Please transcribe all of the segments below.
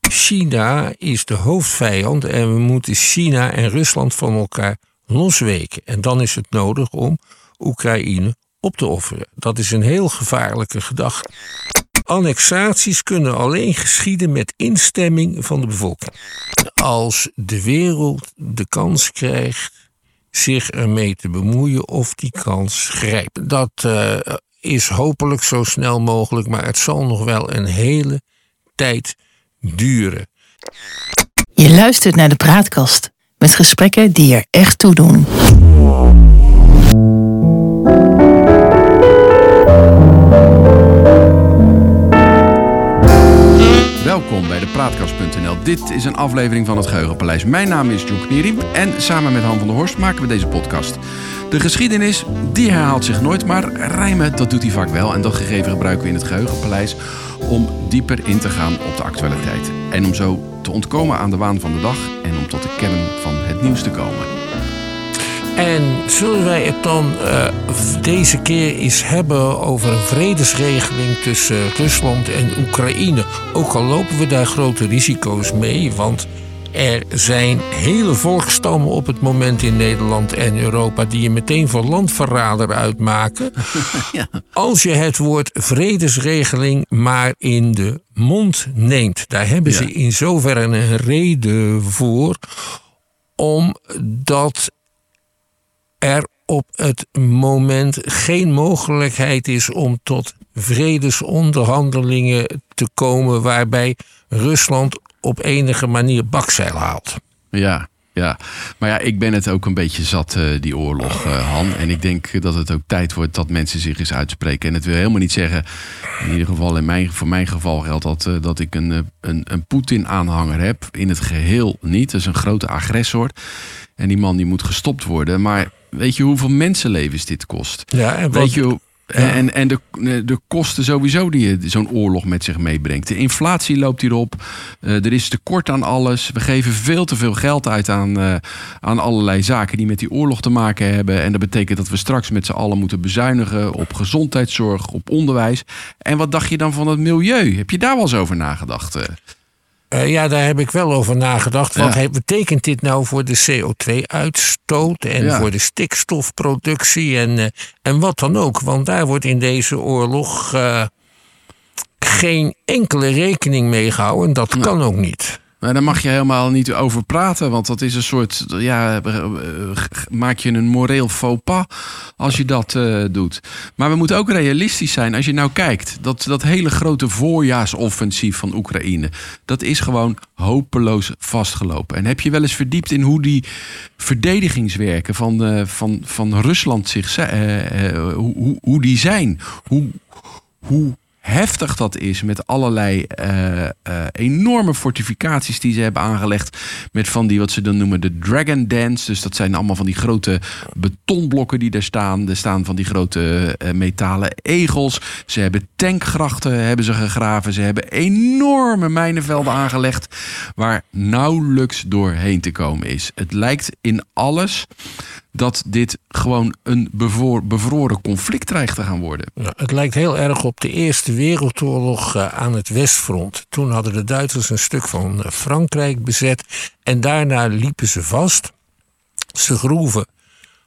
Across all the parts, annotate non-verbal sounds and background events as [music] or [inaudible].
China is de hoofdvijand en we moeten China en Rusland van elkaar losweken. En dan is het nodig om Oekraïne op te offeren. Dat is een heel gevaarlijke gedachte. Annexaties kunnen alleen geschieden met instemming van de bevolking. Als de wereld de kans krijgt zich ermee te bemoeien of die kans grijpt. Dat uh, is hopelijk zo snel mogelijk, maar het zal nog wel een hele tijd duren. Je luistert naar de praatkast met gesprekken die er echt toe doen. Welkom bij de Praatkast.nl. Dit is een aflevering van het Geheugenpaleis. Mijn naam is John Knieriem en samen met Han van der Horst maken we deze podcast. De geschiedenis, die herhaalt zich nooit, maar rijmen, dat doet hij vaak wel. En dat gegeven gebruiken we in het Geheugenpaleis om dieper in te gaan op de actualiteit. En om zo te ontkomen aan de waan van de dag en om tot de kern van het nieuws te komen. En zullen wij het dan uh, deze keer eens hebben over een vredesregeling tussen Rusland en Oekraïne? Ook al lopen we daar grote risico's mee, want er zijn hele volkstammen op het moment in Nederland en Europa die je meteen voor landverrader uitmaken. [laughs] Ja. Als je het woord vredesregeling maar in de mond neemt. Daar hebben ze in zoverre een reden voor, omdat er op het moment geen mogelijkheid is om tot vredesonderhandelingen te komen waarbij Rusland op enige manier bakzeil haalt. Ja, ja, maar ja, ik ben het ook een beetje zat, uh, die oorlog, uh, Han. En ik denk dat het ook tijd wordt dat mensen zich eens uitspreken. En het wil helemaal niet zeggen, in ieder geval in mijn, voor mijn geval geldt dat, uh, dat ik een, een, een Poetin-aanhanger heb. In het geheel niet. Dat is een grote agressor. En die man die moet gestopt worden. Maar weet je hoeveel mensenlevens dit kost? Ja, en wat... Weet je en, en de, de kosten sowieso die zo'n oorlog met zich meebrengt. De inflatie loopt hierop. Uh, er is tekort aan alles. We geven veel te veel geld uit aan, aan allerlei zaken die met die oorlog te maken hebben. En dat betekent dat we straks met z'n allen moeten bezuinigen op gezondheidszorg, op onderwijs. En wat dacht je dan van het milieu? Heb je daar wel eens over nagedacht? Uh, ja, daar heb ik wel over nagedacht. Wat ja. betekent dit nou voor de CO2-uitstoot en ja. voor de stikstofproductie en, uh, en wat dan ook? Want daar wordt in deze oorlog uh, geen enkele rekening mee gehouden. Dat kan ook niet. Maar daar mag je helemaal niet over praten, want dat is een soort, ja, maak je een moreel faux pas als je dat doet. Maar we moeten ook realistisch zijn. Als je nou kijkt, dat, dat hele grote voorjaarsoffensief van Oekraïne, dat is gewoon hopeloos vastgelopen. En heb je wel eens verdiept in hoe die verdedigingswerken van, van, van Rusland zich, uh, hoe, hoe, hoe die zijn? Hoe, hoe heftig dat is met allerlei uh, uh, enorme fortificaties die ze hebben aangelegd. Met van die wat ze dan noemen de Dragon Dance. Dus dat zijn allemaal van die grote betonblokken die daar staan. Er staan van die grote uh, metalen egels. Ze hebben tankgrachten hebben ze gegraven. Ze hebben enorme mijnenvelden aangelegd. Waar nauwelijks doorheen te komen is. Het lijkt in alles dat dit gewoon een bevroren, bevroren conflict dreigt te gaan worden. Ja, het lijkt heel erg op de Eerste Wereldoorlog uh, aan het Westfront. Toen hadden de Duitsers een stuk van uh, Frankrijk bezet en daarna liepen ze vast. Ze groeven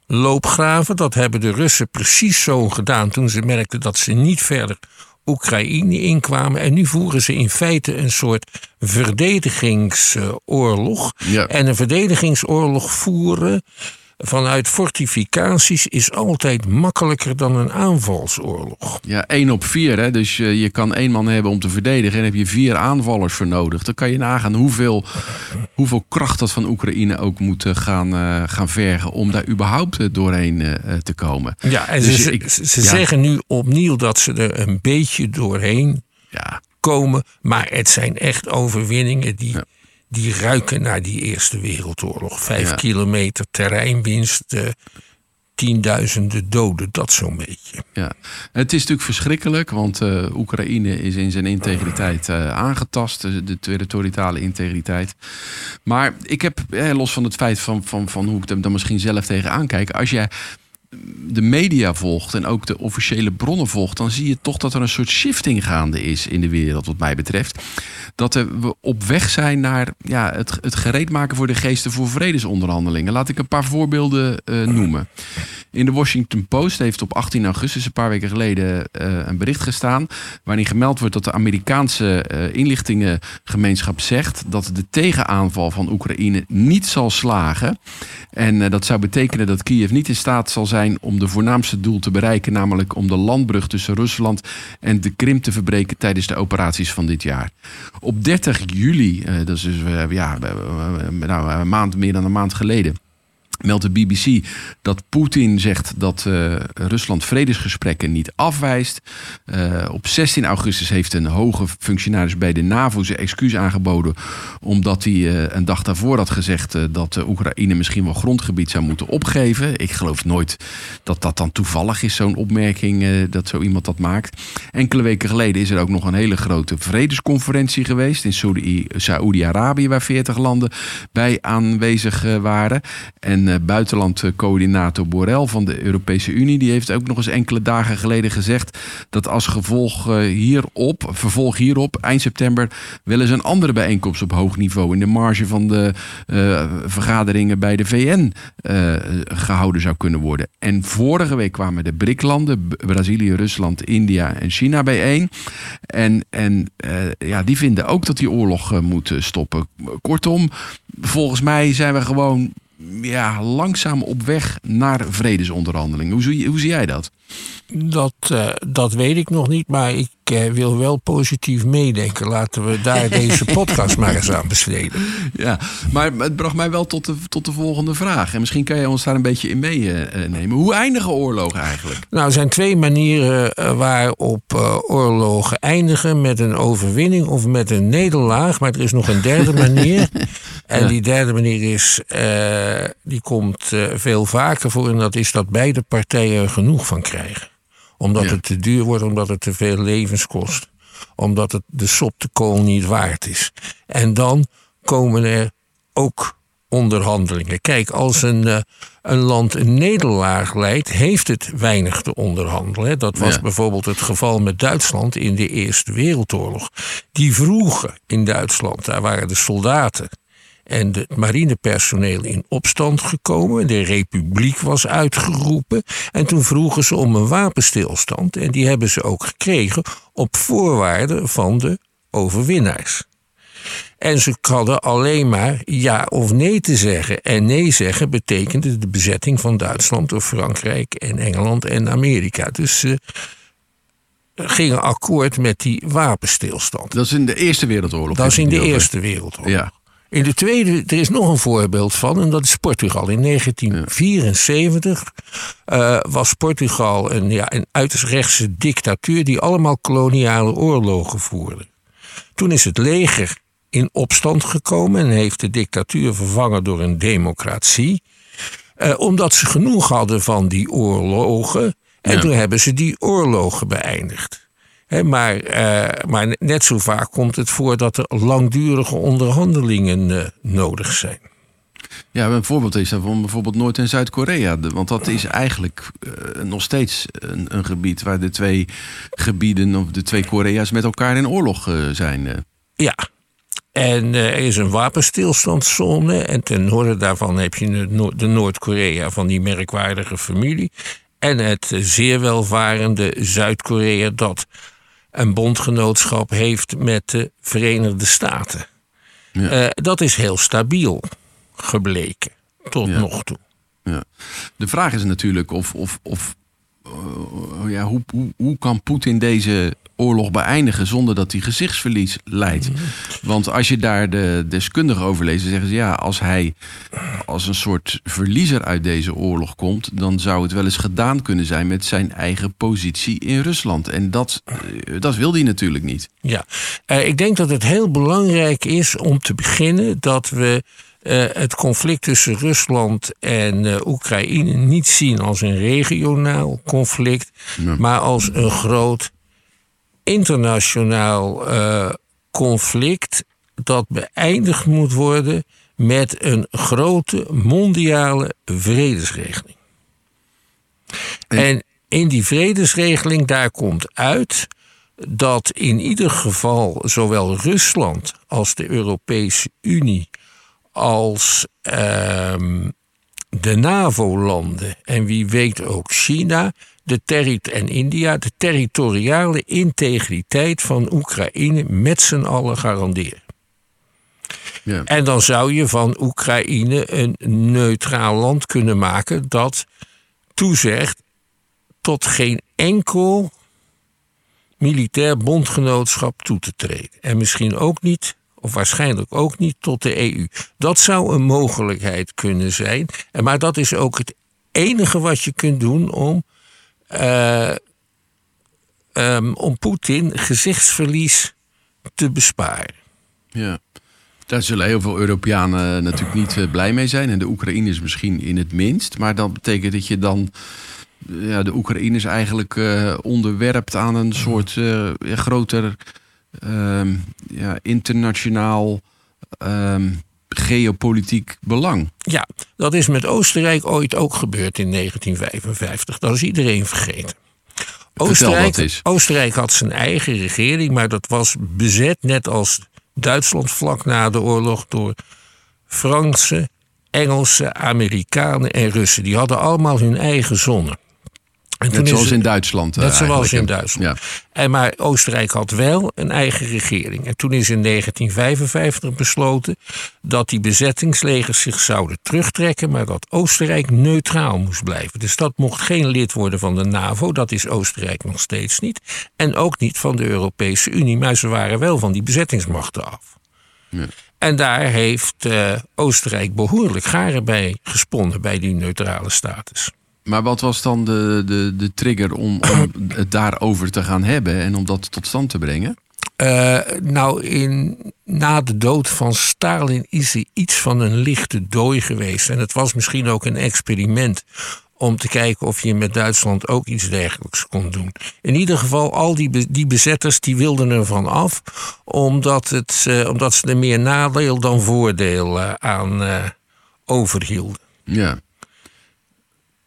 loopgraven. Dat hebben de Russen precies zo gedaan toen ze merkten dat ze niet verder Oekraïne inkwamen. En nu voeren ze in feite een soort verdedigingsoorlog. Ja. En een verdedigingsoorlog voeren vanuit fortificaties is altijd makkelijker dan een aanvalsoorlog. Ja, één op vier. Hè? Dus je, je kan één man hebben om te verdedigen en heb je vier aanvallers voor nodig. Dan kan je nagaan hoeveel, hoeveel kracht dat van Oekraïne ook moet gaan, uh, gaan vergen om daar überhaupt doorheen uh, te komen. Ja, en dus ze, ik, ze ja. zeggen nu opnieuw dat ze er een beetje doorheen ja. komen. Maar het zijn echt overwinningen die. Ja die ruiken naar die Eerste Wereldoorlog. Vijf ja. kilometer terreinwinst, uh, tienduizenden doden, dat zo'n beetje. Ja, het is natuurlijk verschrikkelijk, want uh, Oekraïne is in zijn integriteit uh, aangetast, de territoriale integriteit. Maar ik heb, los van het feit van, van, van hoe ik er dan misschien zelf tegenaan kijk, als jij de media volgt en ook de officiële bronnen volgt, dan zie je toch dat er een soort shifting gaande is in de wereld, wat mij betreft. Dat we op weg zijn naar ja, het, het gereed maken voor de geesten voor vredesonderhandelingen. Laat ik een paar voorbeelden uh, noemen. In de Washington Post heeft op 18 augustus, een paar weken geleden, uh, een bericht gestaan. waarin gemeld wordt dat de Amerikaanse uh, inlichtingengemeenschap zegt dat de tegenaanval van Oekraïne niet zal slagen. En dat zou betekenen dat Kiev niet in staat zal zijn om de voornaamste doel te bereiken, namelijk om de landbrug tussen Rusland en de Krim te verbreken tijdens de operaties van dit jaar. Op 30 juli, uh, dat is uh, ja, nou, een maand, meer dan een maand geleden meldt de BBC dat Poetin zegt dat uh, Rusland vredesgesprekken niet afwijst. Uh, op 16 augustus heeft een hoge functionaris bij de NAVO zijn excuus aangeboden. Omdat hij uh, een dag daarvoor had gezegd dat Oekraïne misschien wel grondgebied zou moeten opgeven. Ik geloof nooit dat dat dan toevallig is, zo'n opmerking, dat zo iemand dat maakt. Enkele weken geleden is er ook nog een hele grote vredesconferentie geweest in Saoedi-Arabië, waar 40 landen bij aanwezig waren. En uh, buitenlandcoördinator Borrell van de Europese Unie, die heeft ook nog eens enkele dagen geleden gezegd dat als gevolg uh, hierop, vervolg hierop, eind september, willen ze een andere bijeenkomst op hoog niveau in de marge van de uh, vergaderingen bij de VN gehouden zou kunnen worden. En vorige week kwamen de BRIC-landen, Brazilië, Rusland, India en China bijeen. En, en ja, die vinden ook dat die oorlog moet stoppen. Kortom, volgens mij zijn we gewoon ja, langzaam op weg naar vredesonderhandelingen. Hoe zie, hoe zie jij dat? Dat, uh, dat weet ik nog niet, maar ik uh, wil wel positief meedenken. Laten we daar [laughs] deze podcast maar eens aan besteden. Ja, maar het bracht mij wel tot de, tot de volgende vraag. En misschien kan je ons daar een beetje in meenemen. Uh, Hoe eindigen oorlogen eigenlijk? Nou, er zijn twee manieren waarop oorlogen eindigen: met een overwinning of met een nederlaag. Maar er is nog een derde [laughs] manier. En ja. die derde manier is, die komt veel vaker voor. En dat is dat beide partijen er genoeg van krijgen omdat ja. het te duur wordt, omdat het te veel levens kost. Omdat het de sop de kool niet waard is. En dan komen er ook onderhandelingen. Kijk, als een, uh, een land een nederlaag leidt, heeft het weinig te onderhandelen. Dat was ja. bijvoorbeeld het geval met Duitsland in de Eerste Wereldoorlog. Die vroegen in Duitsland, daar waren de soldaten en het marinepersoneel in opstand gekomen. De republiek was uitgeroepen. En toen vroegen ze om een wapenstilstand. En die hebben ze ook gekregen op voorwaarden van de overwinnaars. En ze hadden alleen maar ja of nee te zeggen. En nee zeggen betekende de bezetting van Duitsland door Frankrijk en Engeland en Amerika. Dus ze gingen akkoord met die wapenstilstand. Dat is in de Eerste Wereldoorlog. Dat is in de Eerste Wereldoorlog. Ja. In de tweede, er is nog een voorbeeld van, en dat is Portugal. In 1974 uh, was Portugal een, ja, een uiterst rechtse dictatuur die allemaal koloniale oorlogen voerde. Toen is het leger in opstand gekomen en heeft de dictatuur vervangen door een democratie. Uh, omdat ze genoeg hadden van die oorlogen. En ja. toen hebben ze die oorlogen beëindigd. He, maar, uh, maar net zo vaak komt het voor dat er langdurige onderhandelingen uh, nodig zijn. Ja, een voorbeeld is van bijvoorbeeld Noord- en Zuid-Korea. Want dat is eigenlijk uh, nog steeds een, een, gebied waar de twee gebieden of de twee Korea's met elkaar in oorlog zijn. Ja. En er is een wapenstilstandszone. En ten noorden daarvan heb je de Noord-Korea van die merkwaardige familie. En het zeer welvarende Zuid-Korea dat een bondgenootschap heeft met de Verenigde Staten. Ja. Uh, dat is heel stabiel gebleken tot ja. nog toe. Ja. De vraag is natuurlijk of, of, of ja, hoe, hoe, hoe kan Poetin deze oorlog beëindigen zonder dat hij gezichtsverlies leidt. Want als je daar de deskundigen over leest, dan zeggen ze ja, als hij als een soort verliezer uit deze oorlog komt, dan zou het wel eens gedaan kunnen zijn met zijn eigen positie in Rusland. En dat, dat wil hij natuurlijk niet. Ja, uh, ik denk dat het heel belangrijk is om te beginnen dat we. Uh, het conflict tussen Rusland en uh, Oekraïne niet zien als een regionaal conflict, ja. maar als een groot internationaal uh, conflict dat beëindigd moet worden met een grote mondiale vredesregeling. En in die vredesregeling daar komt uit dat in ieder geval zowel Rusland als de Europese Unie als ehm, de NAVO-landen en wie weet ook China de en India de territoriale integriteit van Oekraïne met z'n allen garanderen. Ja. En dan zou je van Oekraïne een neutraal land kunnen maken dat toezegt tot geen enkel militair bondgenootschap toe te treden. En misschien ook niet, waarschijnlijk ook niet, tot de EU. Dat zou een mogelijkheid kunnen zijn. Maar dat is ook het enige wat je kunt doen om, eh, ehm, om Poetin gezichtsverlies te besparen. Ja. Daar zullen heel veel Europeanen natuurlijk niet eh, blij mee zijn. En de Oekraïners misschien in het minst. Maar dat betekent dat je dan eh, ja, de Oekraïners eigenlijk onderwerpt aan een soort groter ehm, ja, internationaal ehm, geopolitiek belang. Ja, dat is met Oostenrijk ooit ook gebeurd in 1955. Dat is iedereen vergeten. Oostenrijk. Oostenrijk had zijn eigen regering, maar dat was bezet, net als Duitsland vlak na de oorlog, door Fransen, Engelsen, Amerikanen en Russen. Die hadden allemaal hun eigen zonne. En Net zoals het- in Duitsland. eh, Net zoals eigenlijk, in? Duitsland. Ja. En maar Oostenrijk had wel een eigen regering. En toen is in 1955 besloten dat die bezettingslegers zich zouden terugtrekken, maar dat Oostenrijk neutraal moest blijven. Dus dat mocht geen lid worden van de NAVO, dat is Oostenrijk nog steeds niet. En ook niet van de Europese Unie, maar ze waren wel van die bezettingsmachten af. Ja. En daar heeft eh, Oostenrijk behoorlijk garen bij gesponnen bij die neutrale status. Maar wat was dan de, de, de trigger om, om [clears throat] het daarover te gaan hebben en om dat tot stand te brengen? Eh, nou, in, na de dood van Stalin is er iets van een lichte dooi geweest. En het was misschien ook een experiment om te kijken of je met Duitsland ook iets dergelijks kon doen. In ieder geval, al die, die bezetters die wilden ervan af, omdat, het, eh, omdat ze er meer nadeel dan voordeel eh, aan overhielden. Ja.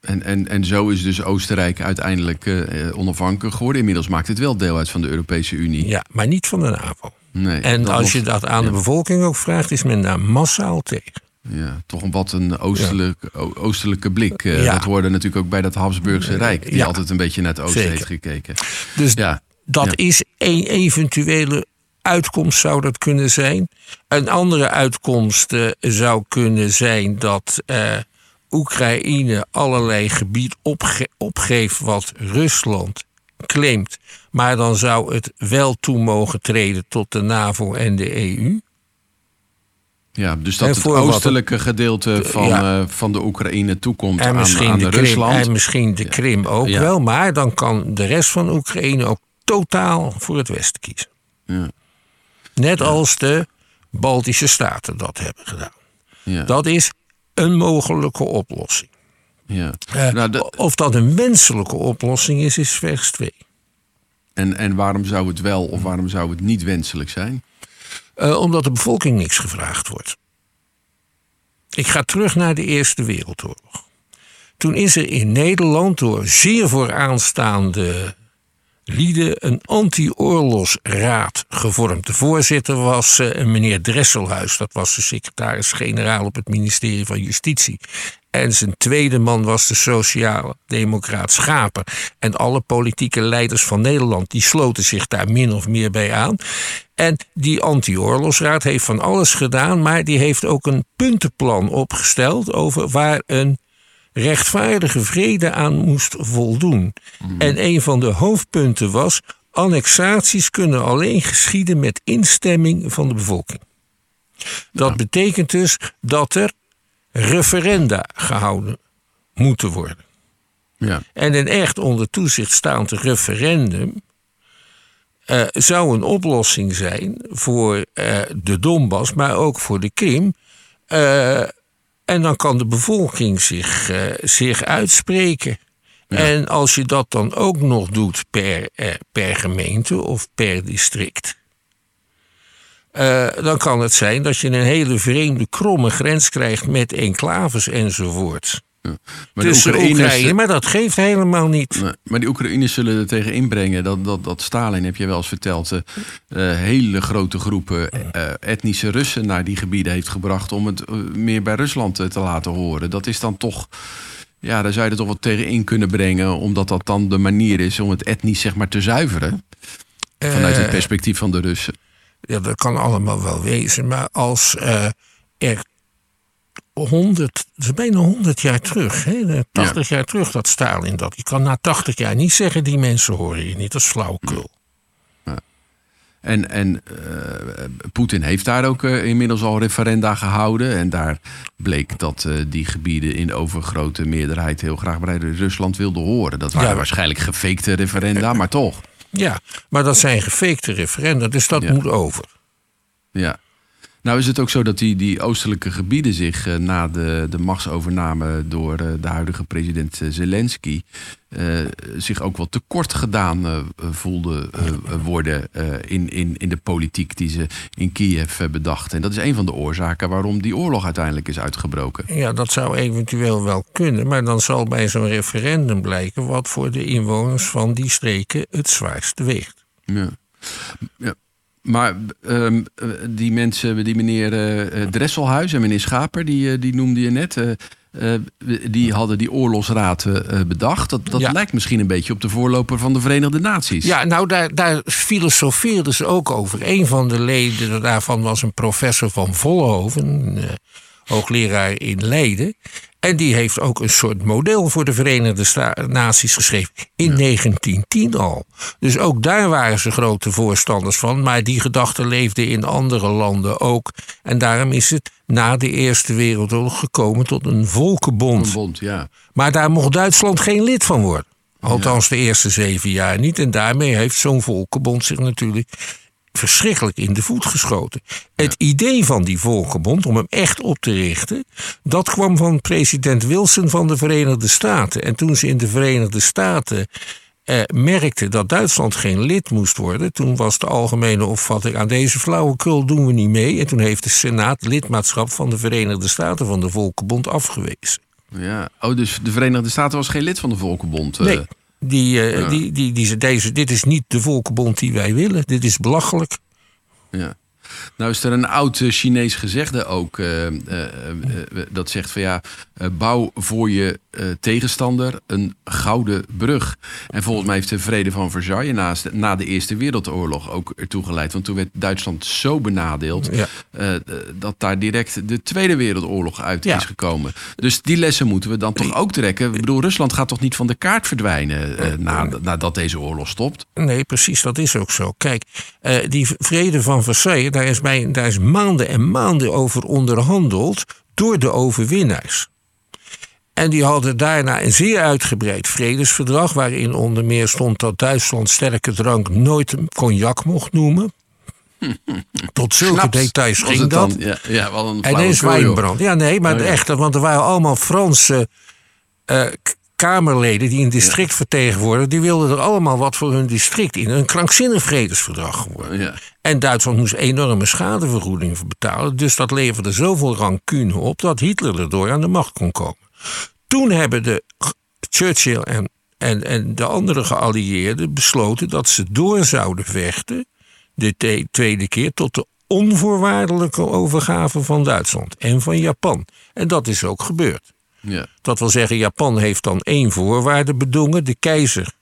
En, en, en zo is dus Oostenrijk uiteindelijk eh, eh, onafhankelijk geworden. Inmiddels maakt het wel deel uit van de Europese Unie. Ja, maar niet van de NAVO. Nee, En als je dat aan de bevolking ook vraagt, is men daar massaal tegen. Ja, toch een wat een oostelijk, oostelijke blik. Eh, Ja. Dat hoorde natuurlijk ook bij dat Habsburgse Rijk. Die Ja. altijd een beetje naar het oosten Zeker. heeft gekeken. Dus Ja, Dat is een eventuele uitkomst zou dat kunnen zijn. Een andere uitkomst zou kunnen zijn dat Oekraïne allerlei gebied opge- opgeeft wat Rusland claimt. Maar dan zou het wel toe mogen treden tot de NAVO en de EU. ja, dus dat het wat- oostelijke gedeelte van, Ja. eh, van de Oekraïne toekomt En aan, de Krim, Rusland. en misschien de Krim ook Ja. wel. Maar dan kan de rest van Oekraïne ook totaal voor het Westen kiezen. Ja. Net als de Baltische Staten dat hebben gedaan. Ja. Dat is een mogelijke oplossing. ja. Eh, Nou, de- Of dat een wenselijke oplossing is, is vers 2. en, en waarom zou het wel of waarom zou het niet wenselijk zijn? Eh, omdat de bevolking niks gevraagd wordt. Ik ga terug naar de Eerste Wereldoorlog. Toen is er in Nederland door zeer vooraanstaande lieden een anti-oorlogsraad gevormd. De voorzitter was eh, meneer Dresselhuis, dat was de secretaris-generaal op het ministerie van Justitie. En zijn tweede man was de sociaal-democraat Schaper. En alle politieke leiders van Nederland die sloten zich daar min of meer bij aan. En die anti-oorlogsraad heeft van alles gedaan, maar die heeft ook een puntenplan opgesteld over waar een rechtvaardige vrede aan moest voldoen. En een van de hoofdpunten was: annexaties kunnen alleen geschieden met instemming van de bevolking. Dat betekent dus dat er referenda gehouden moeten worden. Ja. En een echt onder toezicht staand referendum eh, zou een oplossing zijn voor eh, de Donbass, maar ook voor de Krim. Eh, en dan kan de bevolking zich, eh, zich uitspreken. En als je dat dan ook nog doet per, eh, per gemeente of per district. eh, dan kan het zijn dat je een hele vreemde, kromme grens krijgt met enclaves enzovoort. Ja. Maar, tussen Oekraïne, maar dat geeft helemaal niet. Nee, maar die Oekraïners zullen er tegen inbrengen dat, dat, dat Stalin, heb je wel eens verteld, uh, hele grote groepen uh, etnische Russen naar die gebieden heeft gebracht om het meer bij Rusland te laten horen. Dat is dan toch, ja, daar zou je er toch wat tegen in kunnen brengen, omdat dat dan de manier is om het etnisch zeg maar te zuiveren. Vanuit het perspectief van de Russen. Ja, dat kan allemaal wel wezen, maar als er 100, dat is bijna 100 jaar terug, hè? 80 ja. jaar terug dat Stalin dat. Je kan na 80 jaar niet zeggen, die mensen horen je niet, dat is flauwekul. Ja. En, en uh, Poetin heeft daar ook uh, inmiddels al referenda gehouden. En daar bleek dat uh, die gebieden in overgrote meerderheid heel graag bij Rusland wilden horen. Dat waren ja. waarschijnlijk gefakte referenda, maar toch. Ja, maar dat zijn gefakte referenda, dus dat moet over. Ja. Nou is het ook zo dat die, die oostelijke gebieden zich uh, na de, de machtsovername door uh, de huidige president Zelensky uh, zich ook wel tekort gedaan voelden worden in, in, in de politiek die ze in Kiev bedachten. En dat is een van de oorzaken waarom die oorlog uiteindelijk is uitgebroken. Ja, dat zou eventueel wel kunnen, maar dan zal bij zo'n referendum blijken wat voor de inwoners van die streken het zwaarst weegt. Ja. ja. Maar um, die mensen, die meneer uh, Dresselhuis en meneer Schaper, die, die noemde je net. Uh, die hadden die oorlogsraad bedacht. Dat, dat ja. lijkt misschien een beetje op de voorloper van de Verenigde Naties. Ja, nou daar, daar filosofeerden ze ook over. Een van de leden daarvan was een professor van Vollenhoven, hoogleraar in Leiden. En die heeft ook een soort model voor de Verenigde Sta Naties geschreven. In ja. 1910 al. Dus ook daar waren ze grote voorstanders van. Maar die gedachte leefde in andere landen ook. En daarom is het na de Eerste Wereldoorlog gekomen tot een volkenbond. Een bond, ja. Maar daar mocht Duitsland geen lid van worden. Althans de eerste zeven jaar niet. En daarmee heeft zo'n volkenbond zich natuurlijk verschrikkelijk in de voet geschoten. Het idee van die volkenbond, om hem echt op te richten, dat kwam van president Wilson van de Verenigde Staten. En toen ze in de Verenigde Staten eh, merkten dat Duitsland geen lid moest worden, toen was de algemene opvatting aan deze flauwekul doen we niet mee. En toen heeft de Senaat lidmaatschap van de Verenigde Staten van de Volkenbond afgewezen. Ja, oh, dus de Verenigde Staten was geen lid van de Volkenbond? Nee. Die, uh, ja. die, die, die, deze, dit is niet de volkenbond die wij willen. Dit is belachelijk. Ja. Nou is er een oud Chinees gezegde ook. Uh, uh, dat zegt van ja, bouw voor je tegenstander een gouden brug. En volgens mij heeft de vrede van Versailles naast, na de Eerste Wereldoorlog ook ertoe geleid. Want toen werd Duitsland zo benadeeld ja. dat daar direct de Tweede Wereldoorlog uit ja. is gekomen. Dus die lessen moeten we dan toch ook trekken. Ik bedoel, Rusland gaat toch niet van de kaart verdwijnen na, nadat deze oorlog stopt? Nee, precies, dat is ook zo. Kijk, die vrede van Versailles daar is, bij, daar is maanden en maanden over onderhandeld door de overwinnaars. En die hadden daarna een zeer uitgebreid vredesverdrag, waarin onder meer stond dat Duitsland sterke drank nooit cognac mocht noemen. [laughs] Tot zulke Snaps, details ging dat. Ja, ja, wel een en eens wijnbrand. Ja, nee, maar oh, echt, want er waren allemaal Franse uh, Kamerleden die een district ja. vertegenwoordigen, die wilden er allemaal wat voor hun district in. Een krankzinnig vredesverdrag geworden. Ja. En Duitsland moest enorme schadevergoeding betalen. Dus dat leverde zoveel rancune op dat Hitler erdoor aan de macht kon komen. Toen hebben de Churchill en, en, en de andere geallieerden besloten dat ze door zouden vechten, de tweede keer, tot de onvoorwaardelijke overgave van Duitsland en van Japan. En dat is ook gebeurd. Ja. Dat wil zeggen, Japan heeft dan één voorwaarde bedongen: de keizer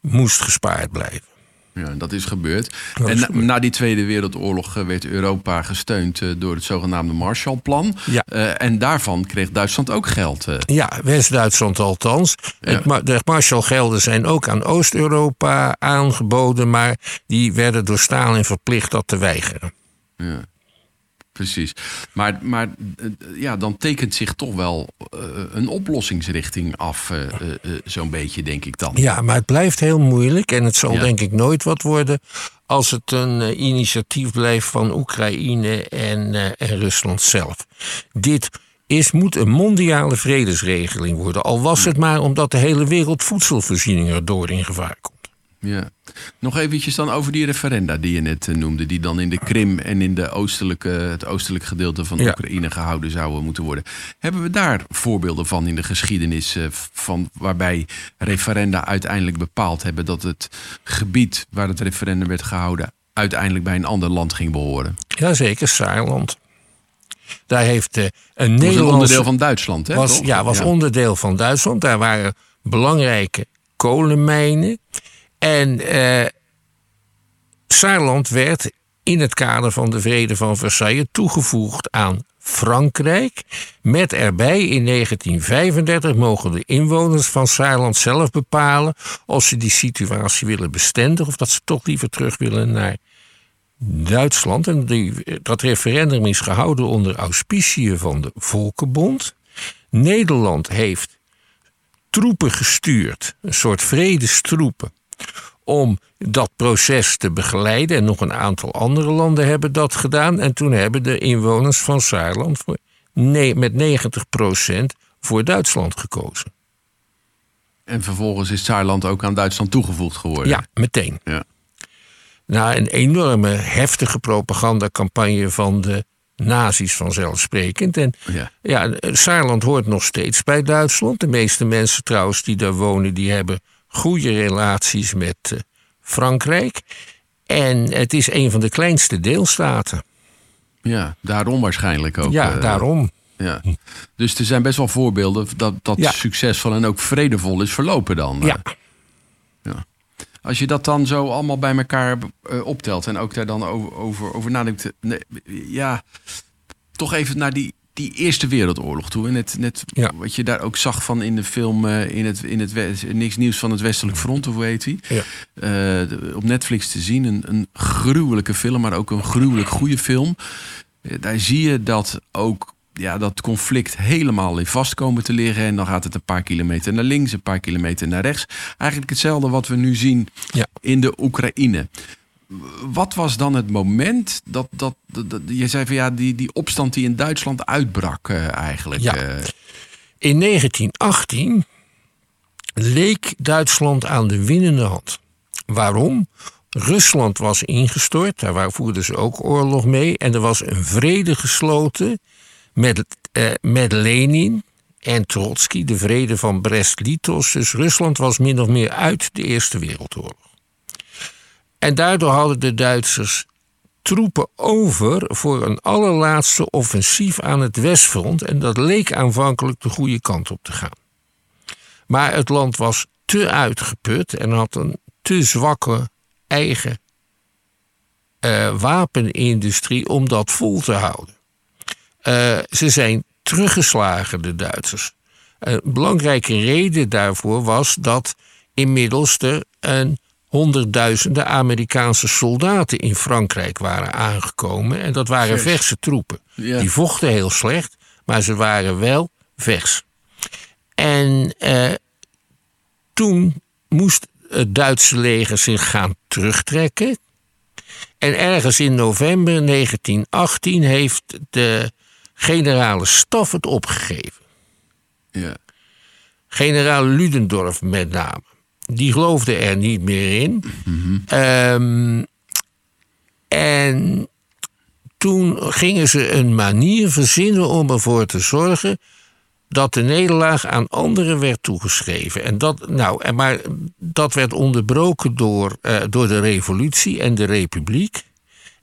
moest gespaard blijven. Ja, dat is gebeurd. Dat en is na, gebeurd. na, die Tweede Wereldoorlog werd Europa gesteund uh, door het zogenaamde Marshallplan. Ja. Uh, en daarvan kreeg Duitsland ook geld. Uh. Ja, West-Duitsland althans. Ja. Het, de Marshallgelden zijn ook aan Oost-Europa aangeboden, maar die werden door Stalin verplicht dat te weigeren. Ja. Precies. Maar, maar ja, dan tekent zich toch wel uh, een oplossingsrichting af, uh, uh, zo'n beetje, denk ik dan. Ja, maar het blijft heel moeilijk en het zal ja. denk ik nooit wat worden als het een initiatief blijft van Oekraïne en, en Rusland zelf. Dit is, moet een mondiale vredesregeling worden, al was het maar omdat de hele wereld voedselvoorziening erdoor in gevaar komt. Ja. Nog eventjes dan over die referenda die je net eh, noemde, die dan in de Krim en in de oostelijke, het oostelijke gedeelte van Ja. Oekraïne gehouden zouden moeten worden. Hebben we daar voorbeelden van in de geschiedenis eh, van waarbij referenda uiteindelijk bepaald hebben dat het gebied waar het referendum werd gehouden uiteindelijk bij een ander land ging behoren? Jazeker, Saarland. Daar heeft eh, een Dat was een Nederlandse... onderdeel van Duitsland, hè? was, ja, was onderdeel van Duitsland. Daar waren belangrijke kolenmijnen. En eh Saarland werd in het kader van de Vrede van Versailles toegevoegd aan Frankrijk. Met erbij in 1935 mogen de inwoners van Saarland zelf bepalen of ze die situatie willen bestendigen of dat ze toch liever terug willen naar Duitsland. En die, dat referendum is gehouden onder auspiciën van de Volkenbond. Nederland heeft troepen gestuurd, een soort vredestroepen, om dat proces te begeleiden. En nog een aantal andere landen hebben dat gedaan. En toen hebben de inwoners van Saarland voor, nee, met 90% voor Duitsland gekozen. En vervolgens is Saarland ook aan Duitsland toegevoegd geworden. Ja, meteen. Ja. Na een enorme heftige propagandacampagne van de nazi's vanzelfsprekend. En Ja. ja, Saarland hoort nog steeds bij Duitsland. De meeste mensen trouwens die daar wonen, die hebben goede relaties met eh, Frankrijk. En het is een van de kleinste deelstaten. ja, daarom waarschijnlijk ook. ja, eh, daarom. Ja. Dus er zijn best wel voorbeelden dat dat Ja. succesvol en ook vredevol is verlopen dan. Ja. Als je dat dan zo allemaal bij elkaar eh, optelt en ook daar dan over, over, over nadenkt. nee, ja, toch even naar die, die Eerste Wereldoorlog toe. En net, net Ja. wat je daar ook zag van in de film eh, in het, in het West- Niks Nieuws van het Westelijk Front, of hoe heet die? Ja. Eh, op Netflix te zien. Een, een gruwelijke film, maar ook een gruwelijk goede film. Eh, daar zie je dat ook ja, dat conflict helemaal in vast komen te liggen. En dan gaat het een paar kilometer naar links, een paar kilometer naar rechts. Eigenlijk hetzelfde wat we nu zien Ja. in de Oekraïne. Wat was dan het moment dat, dat, dat, dat- je zei van ja, die, die opstand die in Duitsland uitbrak eh, eigenlijk. Ja. eh, In 1918 leek Duitsland aan de winnende hand. Waarom? Rusland was ingestort, daar voerden ze ook oorlog mee. En er was een vrede gesloten met, eh, met Lenin en Trotsky, de vrede van Brest-Litovsk. Dus Rusland was min of meer uit de Eerste Wereldoorlog. En daardoor hadden de Duitsers troepen over voor een allerlaatste offensief aan het Westfront. En dat leek aanvankelijk de goede kant op te gaan. Maar het land was te uitgeput en had een te zwakke eigen eh, wapenindustrie om dat vol te houden. Eh, ze zijn teruggeslagen, de Duitsers. Een belangrijke reden daarvoor was dat inmiddels er een honderdduizenden Amerikaanse soldaten in Frankrijk waren aangekomen. En dat waren Vers. verse troepen. Ja. Die vochten heel slecht, maar ze waren wel vers. En eh, toen moest het Duitse leger zich gaan terugtrekken. En ergens in november 1918 heeft de generale staf het opgegeven. ja. Generaal Ludendorff met name. Die geloofde er niet meer in. Ehm, en toen gingen ze een manier verzinnen om ervoor te zorgen dat de nederlaag aan anderen werd toegeschreven. En dat, nou, en maar dat werd onderbroken door, eh, door de revolutie en de republiek.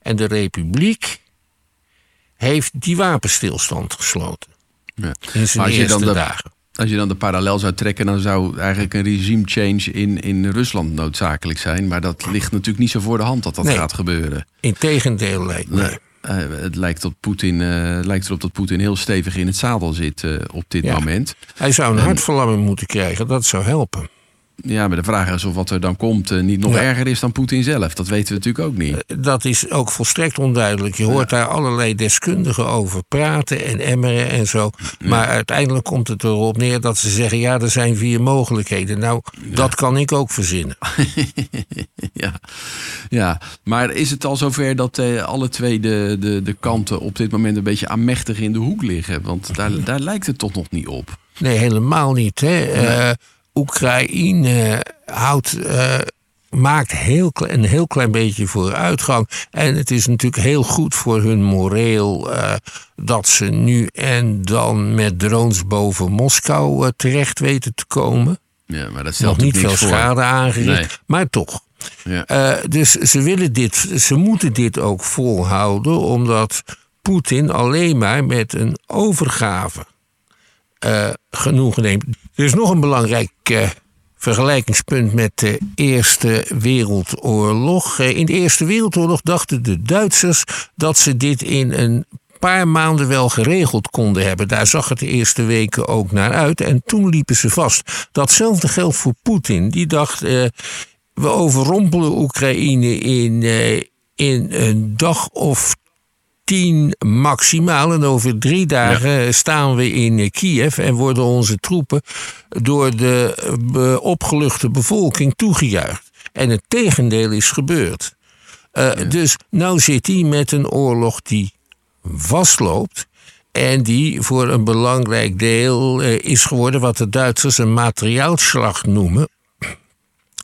En de republiek heeft die wapenstilstand gesloten. Ja. In zijn als je eerste dan de- dagen. Als je dan de parallel zou trekken, dan zou eigenlijk een regime change in, in Rusland noodzakelijk zijn. Maar dat ligt natuurlijk niet zo voor de hand dat dat Nee. gaat gebeuren. Integendeel lijkt me. Nee. Eh, het lijkt, dat Poetin, eh, lijkt erop dat Poetin heel stevig in het zadel zit eh, op dit Ja. moment. Hij zou een hartverlamming moeten krijgen, dat zou helpen. Ja, maar de vraag is of wat er dan komt eh, niet nog Ja. erger is dan Poetin zelf. Dat weten we natuurlijk ook niet. Dat is ook volstrekt onduidelijk. Je hoort daar allerlei deskundigen over praten en emmeren en zo. Maar uiteindelijk komt het erop neer dat ze zeggen: ja, er zijn vier mogelijkheden. Nou, dat kan ik ook verzinnen. [laughs] ja. ja, maar is het al zover dat eh, alle twee de, de, de kanten op dit moment een beetje aanmächtig in de hoek liggen? Want daar, [laughs] daar lijkt het toch nog niet op. Nee, helemaal niet. Hè. Eh, Oekraïne houdt, eh, maakt heel, een heel klein beetje vooruitgang. En het is natuurlijk heel goed voor hun moreel uh, dat ze nu en dan met drones boven Moskou uh, terecht weten te komen. Ja, maar dat stelt Nog niet veel voor. schade aangericht, nee. maar toch. Ja. Dus ze, willen dit, ze moeten dit ook volhouden, omdat Poetin alleen maar met een overgave uh, genoegen neemt. Er is nog een belangrijk uh, vergelijkingspunt met de Eerste Wereldoorlog. Uh, in de Eerste Wereldoorlog dachten de Duitsers dat ze dit in een paar maanden wel geregeld konden hebben. Daar zag het de eerste weken ook naar uit. En toen liepen ze vast. Datzelfde geldt voor Poetin. Die dacht, we overrompelen Oekraïne in, in een dag of tien maximaal. En over drie dagen ja. staan we in Kiev en worden onze troepen door de uh, opgeluchte bevolking toegejuicht. En het tegendeel is gebeurd. Uh, ja. Dus nou zit hij met een oorlog die vastloopt. En die voor een belangrijk deel uh, is geworden wat de Duitsers een materiaalslag noemen.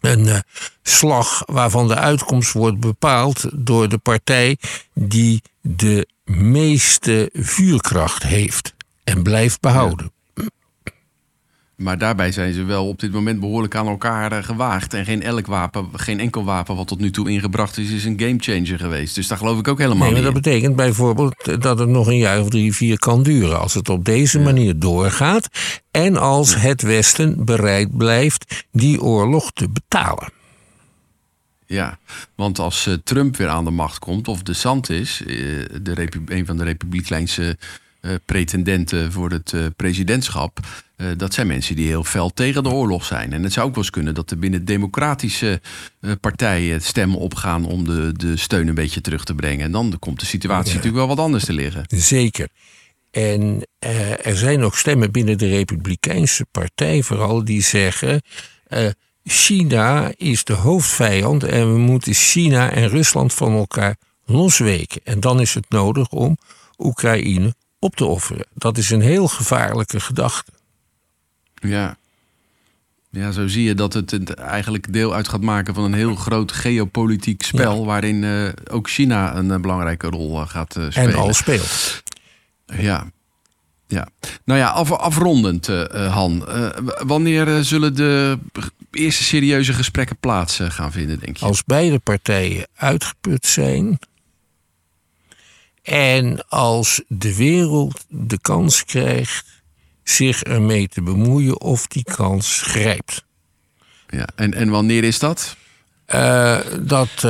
Een uh, slag waarvan de uitkomst wordt bepaald door de partij die de meeste vuurkracht heeft en blijft behouden. Maar daarbij zijn ze wel op dit moment behoorlijk aan elkaar uh, gewaagd. En geen, elk wapen, geen enkel wapen wat tot nu toe ingebracht is, is een gamechanger geweest. Dus daar geloof ik ook helemaal nee, maar Dat betekent bijvoorbeeld dat het nog een jaar of drie, vier kan duren. Als het op deze ja. manier doorgaat. En als het Westen bereid blijft die oorlog te betalen. Ja, want als uh, Trump weer aan de macht komt, of de DeSantis, uh, de een van de republikeinse uh, pretendenten voor het presidentschap, dat zijn mensen die heel fel tegen de oorlog zijn. En het zou ook wel eens kunnen dat er binnen democratische partijen stemmen opgaan om de, de steun een beetje terug te brengen. En dan komt de situatie ja. natuurlijk wel wat anders te liggen. Zeker. En er zijn ook stemmen binnen de Republikeinse partij vooral die zeggen. China is de hoofdvijand en we moeten China en Rusland van elkaar losweken. En dan is het nodig om Oekraïne op te offeren. Dat is een heel gevaarlijke gedachte. Ja. Ja, zo zie je dat het eigenlijk deel uit gaat maken van een heel groot geopolitiek spel. Ja. waarin uh, ook China een uh, belangrijke rol uh, gaat spelen. En al speelt. Ja. Ja, nou ja, af, afrondend, Han. Wanneer zullen de eerste serieuze gesprekken plaats gaan vinden, denk je? Als beide partijen uitgeput zijn. En als de wereld de kans krijgt zich ermee te bemoeien of die kans grijpt. Ja, en, en wanneer is dat? dat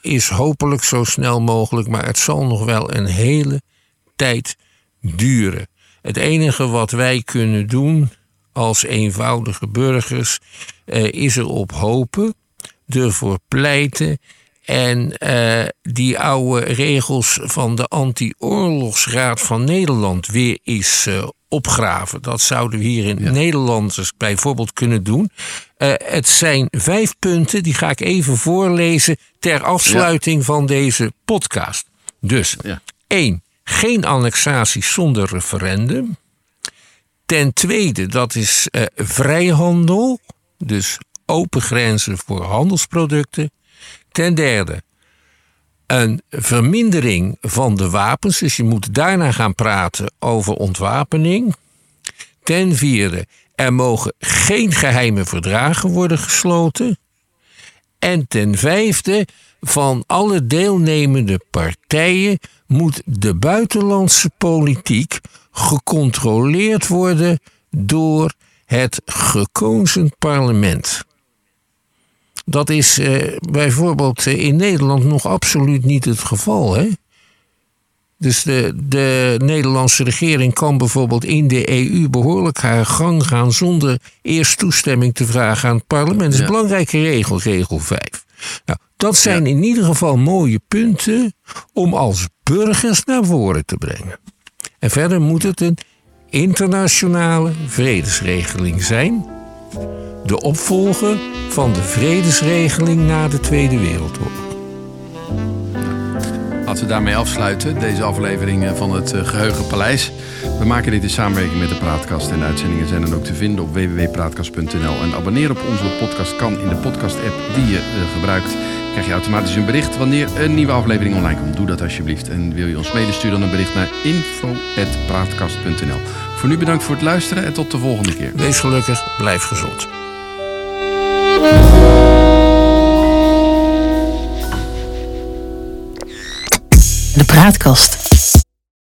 is hopelijk zo snel mogelijk, maar het zal nog wel een hele tijd duren. Het enige wat wij kunnen doen als eenvoudige burgers uh, is erop hopen, ervoor pleiten en die oude regels van de Anti-Oorlogsraad van Nederland weer eens opgraven. Dat zouden we hier in ja. Nederland dus bijvoorbeeld kunnen doen. het zijn vijf punten, die ga ik even voorlezen ter afsluiting ja. van deze podcast. Dus, ja. één geen annexatie zonder referendum. Ten tweede, dat is uh, vrijhandel, dus open grenzen voor handelsproducten. Ten derde, een vermindering van de wapens, dus je moet daarna gaan praten over ontwapening. Ten vierde, er mogen geen geheime verdragen worden gesloten. En ten vijfde, van alle deelnemende partijen moet de buitenlandse politiek gecontroleerd worden door het gekozen parlement. Dat is eh, bijvoorbeeld in Nederland nog absoluut niet het geval. Hè? Dus de, de Nederlandse regering kan bijvoorbeeld in de EU behoorlijk haar gang gaan zonder eerst toestemming te vragen aan het parlement. Dat is een ja. belangrijke regel, regel 5. Nou, dat zijn ja. in ieder geval mooie punten om als burgers naar voren te brengen. En verder moet het een internationale vredesregeling zijn. De opvolger van de vredesregeling na de Tweede Wereldoorlog. Laten we daarmee afsluiten, deze aflevering eh, van het eh, Geheugenpaleis. We maken dit in samenwerking met de Praatkast. En de uitzendingen zijn dan ook te vinden op www.praatkast.nl. En abonneren op onze podcast kan in de podcast-app die je eh, gebruikt. Krijg je automatisch een bericht wanneer een nieuwe aflevering online komt. Doe dat alsjeblieft. En wil je ons mede sturen, dan een bericht naar info.praatkast.nl. Voor nu bedankt voor het luisteren en tot de volgende keer. Wees gelukkig, blijf gezond. De Praatkast.